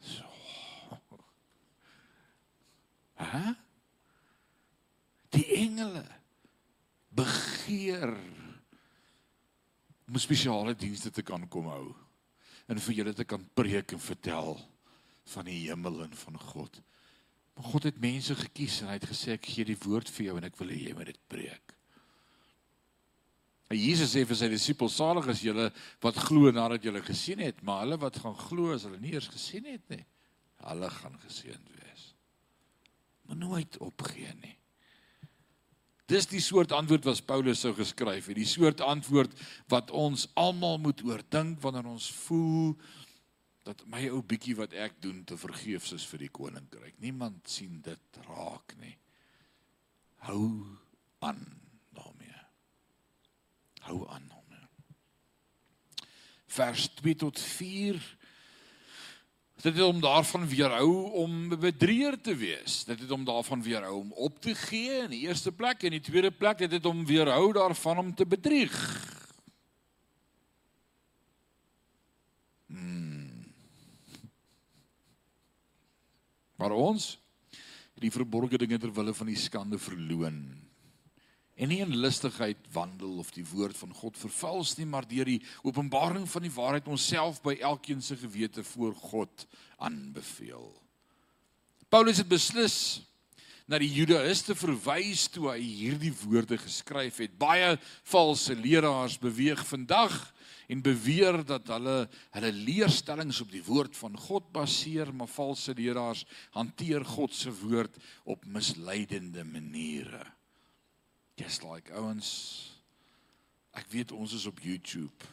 Speaker 1: So. Hæ? Die engele begeer om spesiale dienste te kan kom hou en vir julle te kan preek en vertel van die hemel en van God. Maar God het mense gekies en hy het gesê ek gee die woord vir jou en ek wil hê jy moet dit preek. En Jesus sê vir sy disippels salig is julle wat glo nadat julle gesien het, maar hulle wat gaan glo as hulle nie eers gesien het nie, hulle gaan geseënd wees. Maar nooit opgee nie. Dis die soort antwoord wat Paulus sou geskryf het, die soort antwoord wat ons almal moet oordink wanneer ons voel dat my ou bietjie wat ek doen te vergeefs is vir die koninkryk. Niemand sien dit raak nie. Hou aan hou aan hom. Vers 2 tot 4 Dit het om daarvan weerhou om bedrieër te wees. Dit het om daarvan weerhou om op te gee in die eerste plek en in die tweede plek het dit om weerhou daarvan om te bedrieg. Hmm. Maar ons die verborgde dinge ter wille van die skande verloon en nie in lustigheid wandel of die woord van God vervals nie, maar deur die openbaring van die waarheid onsself by elkeen se gewete voor God aanbeveel. Paulus het beslis na die Judaïste verwys toe hy hierdie woorde geskryf het. Baie valse leraars beweeg vandag en beweer dat hulle hulle leerstellings op die woord van God baseer, maar valse leraars hanteer God se woord op misleidende maniere. Just like ouens ek weet ons is op YouTube.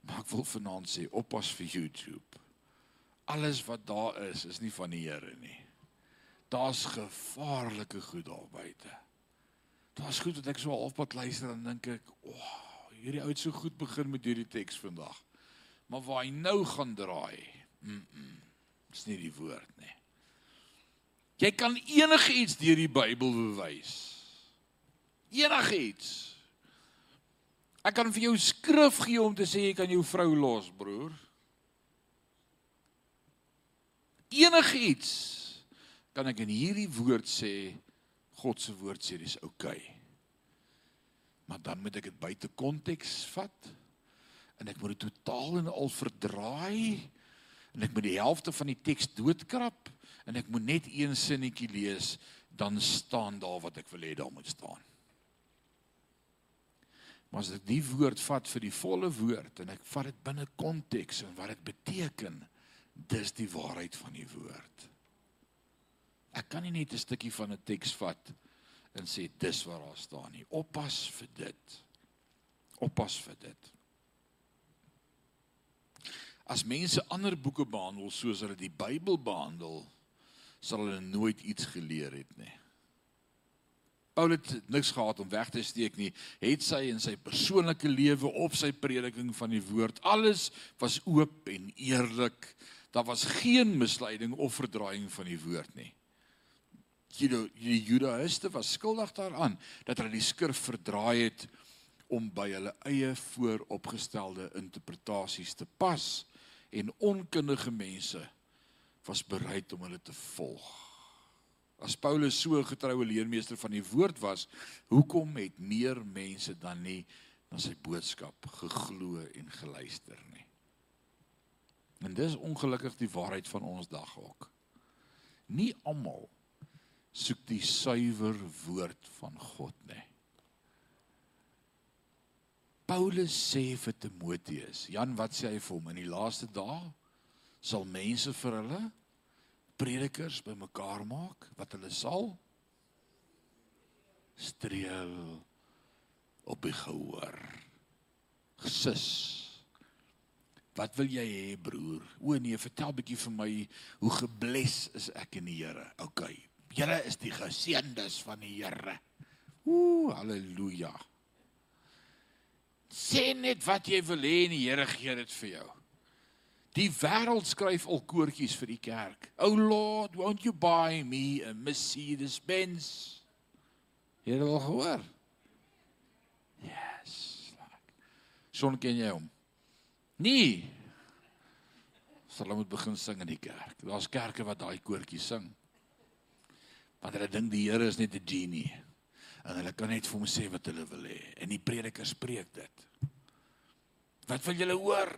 Speaker 1: Maar ek wil vanaand sê oppas vir YouTube alles wat daar is is nie van die Here nie. Daar's gevaarlike goed daar buite. Daar's goed wat ek so halfpad luister en dink ek, "O, oh, hierdie ou het so goed begin met hierdie teks vandag." Maar waar hy nou gaan draai, mm, -mm is nie die woord nie. Jy kan enigiets deur die Bybel bewys. Enigiets. Ek kan vir jou skrif gee om te sê jy kan jou vrou los, broer. enigiets kan ek in hierdie woord sê God se woord sê dis oukei. Okay. Maar dan moet ek dit buite konteks vat en ek moet dit totaal en al verdraai en ek moet die helfte van die teks doodkrap en ek moet net een sinnetjie lees dan staan daar wat ek wil hê daar moet staan. Maar as ek die woord vat vir die volle woord en ek vat dit binne konteks en wat dit beteken, dis die waarheid van die woord. Ek kan nie net 'n stukkie van 'n teks vat en sê dis wat daar staan nie. Oppas vir dit. Oppas vir dit. As mense ander boeke behandel soos hulle die Bybel behandel, sal hulle nooit iets geleer het nie. Paulus het niks gehad om weg te steek nie. Het sy in sy persoonlike lewe op sy prediking van die woord, alles was oop en eerlik daar was geen misleiding of verdraaiing van die woord nie. Die Judaïste was skuldig daaraan dat hulle die skrif verdraai het om by hulle eie vooropgestelde interpretasies te pas en onkundige mense was bereid om hulle te volg. As Paulus so 'n getroue leermeester van die woord was, hoekom het meer mense dan nie na sy boodskap geglo en geluister nie? En dis ongelukkig die waarheid van ons dag ook. Nie almal soek die suiwer woord van God nie. Paulus sê vir Timoteus, Jan, wat sê hy vir hom in die laaste dae sal mense vir hulle predikers bymekaar maak wat hulle sal streel op die gehoor. Gesus Wat wil jy hê broer? O nee, vertel bietjie vir my hoe gebles is ek in die Here. OK. Julle is die geseëndes van die Here. Ooh, haleluja. Sê net wat jy wil hê en die Here gee dit vir jou. Die wêreld skryf al koortjies vir die kerk. Oh Lord, won't you buy me a Mercedes Benz? Jy het al gehoor? Yes. Son ken jy hom? Nee. Sal hulle moet begin sing in die kerk. Daar's kerke wat daai koortjie sing. Want hulle dink die Here is net 'n genie en hulle kan net vir hom sê wat hulle wil hê en die prediker spreek dit. Wat wil julle hoor?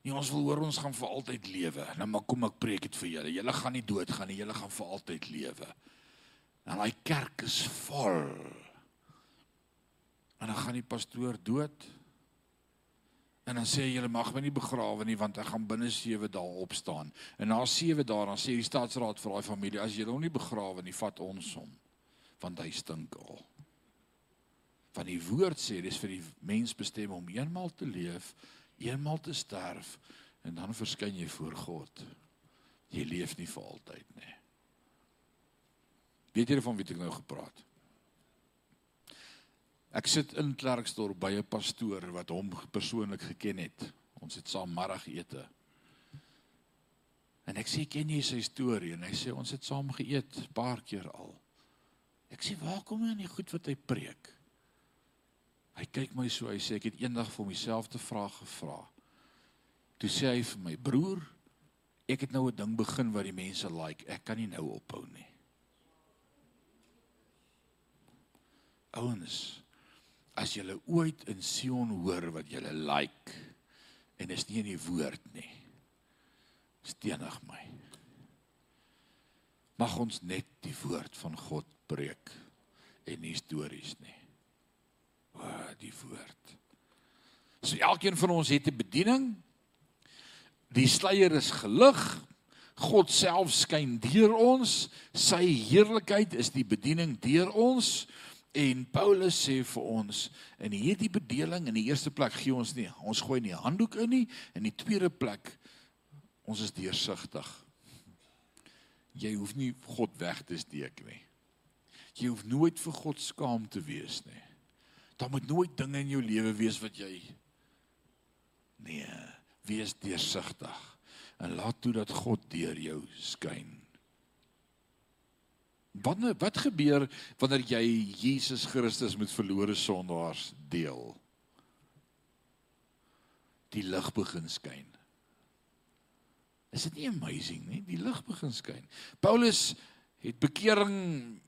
Speaker 1: Nee, ons wil hoor ons gaan vir altyd lewe. Nou maar kom ek preek dit vir julle. Julle gaan nie doodgaan nie, julle gaan vir altyd lewe. En daai kerk is vol. En dan gaan die pastoor dood. En dan sê julle mag my nie begrawe nie want ek gaan binne 7 dae opstaan. En na 7 dae dan sê die staatsraad vir daai familie as julle hom nie begrawe nie, vat ons hom want hy stink al. Van die woord sê dis vir die mens bestem om eenmal te leef, eenmal te sterf en dan verskyn jy voor God. Jy leef nie vir altyd nie. Weet julle van wie ek nou gepraat? Ek sit in Klerksdorp by 'n pastoor wat hom persoonlik geken het. Ons het saam middagete. En ek sê ken jy sy storie en hy sê ons het saam geëet 'n paar keer al. Ek sê waar kom hy aan die goed wat hy preek? Hy kyk my so, hy sê ek het eendag vir myself te vraag gevra. Toe sê hy vir my broer, ek het nou 'n ding begin wat die mense like. Ek kan nie nou ophou nie. Ouens, as jy ooit in Sion hoor wat jy like en is nie in die woord nie. Stenig my. Mag ons net die woord van God preek en nie stories nie. O, die woord. So elkeen van ons het 'n bediening. Die sluier is gelig. God self skyn deur ons. Sy heerlikheid is die bediening deur ons. En Paulus sê vir ons in hierdie bedeling in die eerste plek gee ons nie ons gooi nie handdoek in nie in die tweede plek ons is deursigtig. Jy hoef nie God weg te steek nie. Jy hoef nooit vir God skaam te wees nie. Daar moet nooit dinge in jou lewe wees wat jy Nee, wees deursigtig en laat toe dat God deur jou skyn. Wanneer wat gebeur wanneer jy Jesus Christus met verlore sondaars deel? Die lig begin skyn. Is dit nie amazing nie? Die lig begin skyn. Paulus het bekering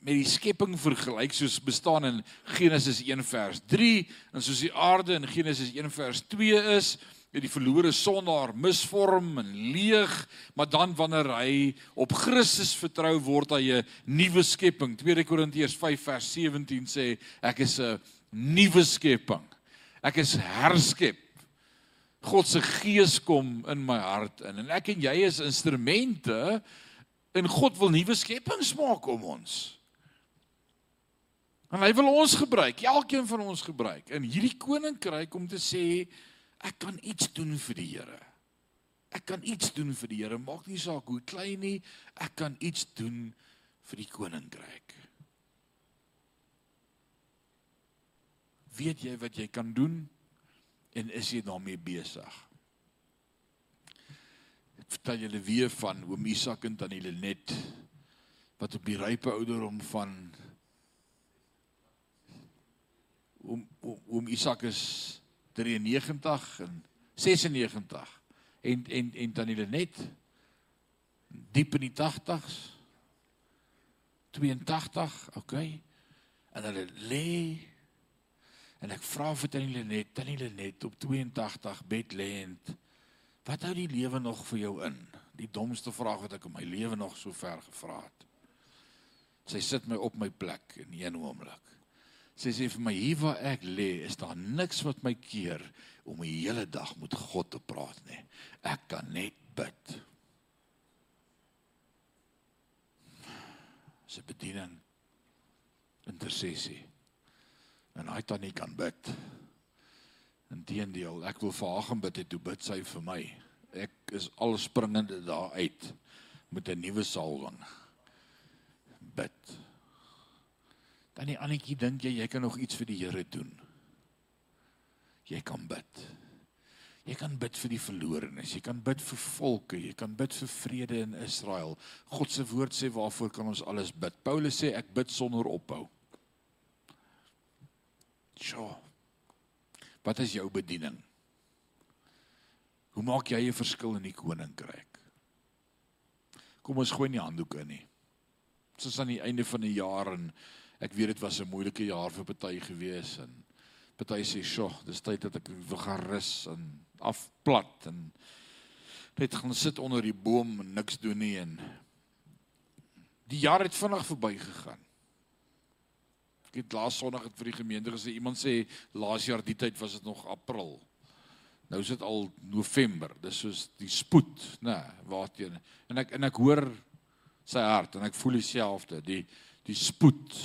Speaker 1: met die skepping vergelyk soos bestaan in Genesis 1 vers 3 en soos die aarde in Genesis 1 vers 2 is die verlore sondaar misvorm en leeg, maar dan wanneer hy op Christus vertrou word hy 'n nuwe skepping. 2 Korintiërs 5 vers 17 sê ek is 'n nuwe skepping. Ek is herskep. God se gees kom in my hart in en ek en jy is instrumente en God wil nuwe skepings maak om ons. En hy wil ons gebruik, elkeen van ons gebruik in hierdie koninkryk om te sê ek kan iets doen vir die Here. Ek kan iets doen vir die Here, maak nie saak hoe klein nie, ek kan iets doen vir die koninkryk. Weet jy wat jy kan doen en is jy daarmee besig? Vertel julle weer van oom Isak en tannie Lenet wat op die rype ouderdom van oom oom Isak is 93 en 96 en en en dan hulle net diep in die 80s 82 okay en hulle lê en ek vra vir hulle net dan hulle net op 82 bed lêend wat hou die lewe nog vir jou in die domste vraag wat ek in my lewe nog so ver gevra het sy sit my op my plek in een oomblik Sy sê vir my hier waar ek lê, is daar niks wat my keer om die hele dag met God te praat nie. Ek kan net bid. Sy bediening intersessie. En hy dan nie kan bid. Inteendeel, ek wil vir haar gaan bid, toe bid sy vir my. Ek is al springende daar uit met 'n nuwe salwing. Bid. Dan die annetjie dink jy jy kan nog iets vir die Here doen. Jy kan bid. Jy kan bid vir die verlorenes, jy kan bid vir volke, jy kan bid vir vrede in Israel. God se woord sê waarvoor kan ons alles bid? Paulus sê ek bid sonder ophou. Sjoe. Wat is jou bediening? Hoe maak jy 'n verskil in die koninkryk? Kom ons gooi nie handdoeke in nie. Dit is aan die einde van die jaar en Ek weet dit was 'n moeilike jaar vir party gewees en party sê, "Sjoe, dis tyd dat ek wil gaan rus en afplat en net gaan sit onder die boom en niks doen nie en die jaar het vinnig verbygegaan." Ek het laas Sondag het vir die gemeente gesê, iemand sê laas jaar die tyd was dit nog April. Nou is dit al November. Dis soos die spoed, nê, nee, waarteen en ek en ek hoor sy hart en ek voel dieselfde, die die spoed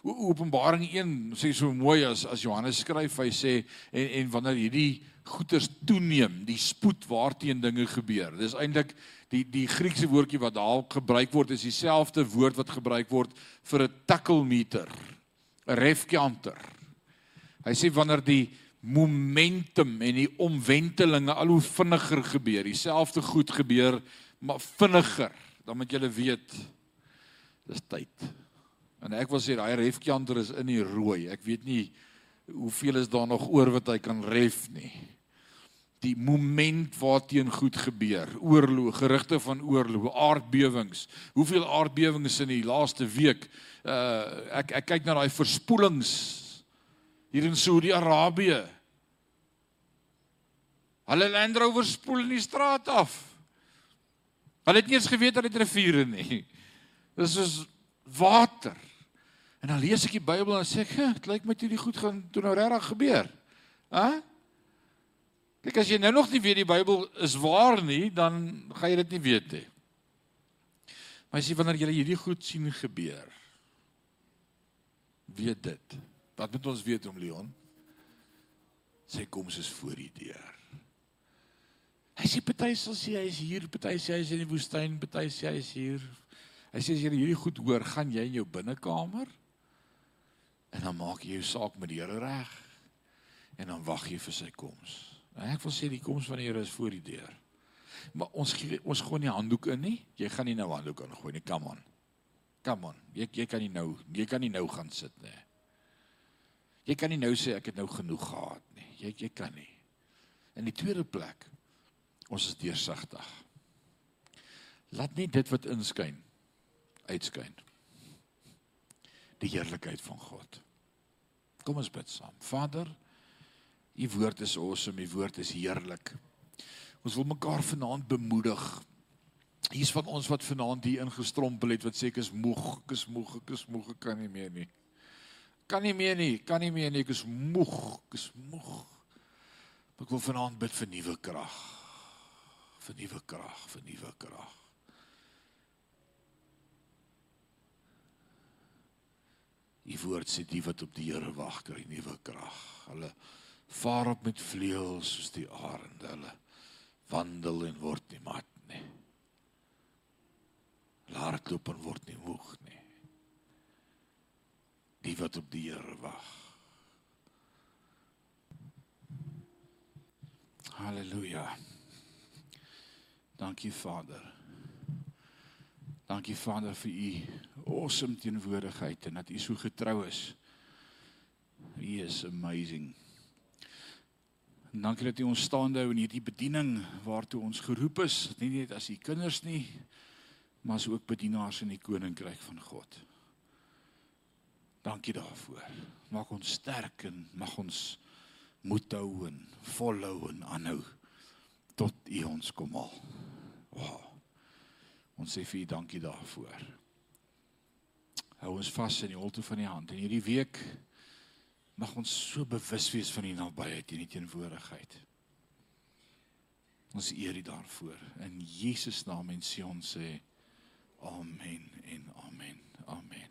Speaker 1: Openbaring 1 sê so mooi as as Johannes skryf, hy sê en en wanneer hierdie goeters toeneem, die spoed waarteen dinge gebeur. Dis eintlik die die Griekse woordjie wat daar gebruik word is dieselfde woord wat gebruik word vir 'n takelmeter, 'n refkanter. Hy sê wanneer die momentum en die omwentelinge al hoe vinniger gebeur, dieselfde goed gebeur, maar vinniger, dan moet jy weet dis tyd. En ek wil sê daai refkanter is in die rooi. Ek weet nie hoeveel is daar nog oor wat hy kan ref nie. Die moment waarteen goed gebeur. Oorlog, gerugte van oorlog, aardbewings. Hoeveel aardbewings in die laaste week? Uh ek ek kyk na daai verspoelings hier in Saudi-Arabië. Hulle Land Rover spoel in die straat af. Hulle het nie eens geweet dat dit riviere nie. Dis soos water. En dan lees ek die Bybel en sê ek, "Dit lyk my toe die goed gaan toe nou regtig gebeur." Hæ? Kyk as jy nou nog nie weet die Bybel is waar nie, dan gaan jy dit nie weet nie. Maar as jy wanneer jy hierdie goed sien gebeur, weet dit. Wat moet ons weet om Leon? Sy koms is voor die deur. Hy sê party sal sê hy is hier, party sê hy is in die woestyn, party sê hy is hier. Hy sê as jy hierdie goed hoor, gaan jy in jou binnekamer en dan maak jy jou saak met die Here reg en dan wag jy vir sy koms. Nou ek wil sê die koms van die Here is voor die deur. Maar ons ons gooi nie handdoek in nie. Jy gaan nie nou handdoek ingooi nie. Come on. Come on. Jy jy kan nie nou, jy kan nie nou gaan sit nie. Jy kan nie nou sê ek het nou genoeg gehad nie. Jy jy kan nie. In die tweede plek ons is deursigtig. Laat net dit wat inskyn uitskyn. Die heerlikheid van God. Kom ons bid saam. Vader, U woord is awesome, U woord is heerlik. Ons wil mekaar vanaand bemoedig. Hier's van ons wat vanaand hier ingestrompel het wat sê ek is moeg, ek is moeg, ek is moeg, ek kan nie meer nie. Kan nie meer nie, kan nie meer nie, ek is moeg, ek is moeg. Ek wil vanaand bid vir nuwe krag. Vir nuwe krag, vir nuwe krag. Die woord sê die wat op die Here wag, kry nuwe krag. Hulle vaar op met vleuels soos die arende hulle wandel en word nie mat nie. Laat loop en word nie moeg nie. Die wat op die Here wag. Halleluja. Dankie Vader. Dankie Vader vir u awesome teenwoordigheid en dat u so getrou is. He is amazing. En dankie dat U ons staande hou in hierdie bediening waartoe ons geroep is, nie net as U kinders nie, maar as ook bedienaars in die koninkryk van God. Dankie daarvoor. Maak ons sterk en mag ons moed hou en volhou en aanhou tot U ons kom al. Wow. Ons sê vir U dankie daarvoor. Hou ons vas in die holte van U hand. In hierdie week mag ons so bewus wees van die nabyheid en die teenwoordigheid. Ons eer U daarvoor in Jesus naam en Sion sê amen en amen. Amen.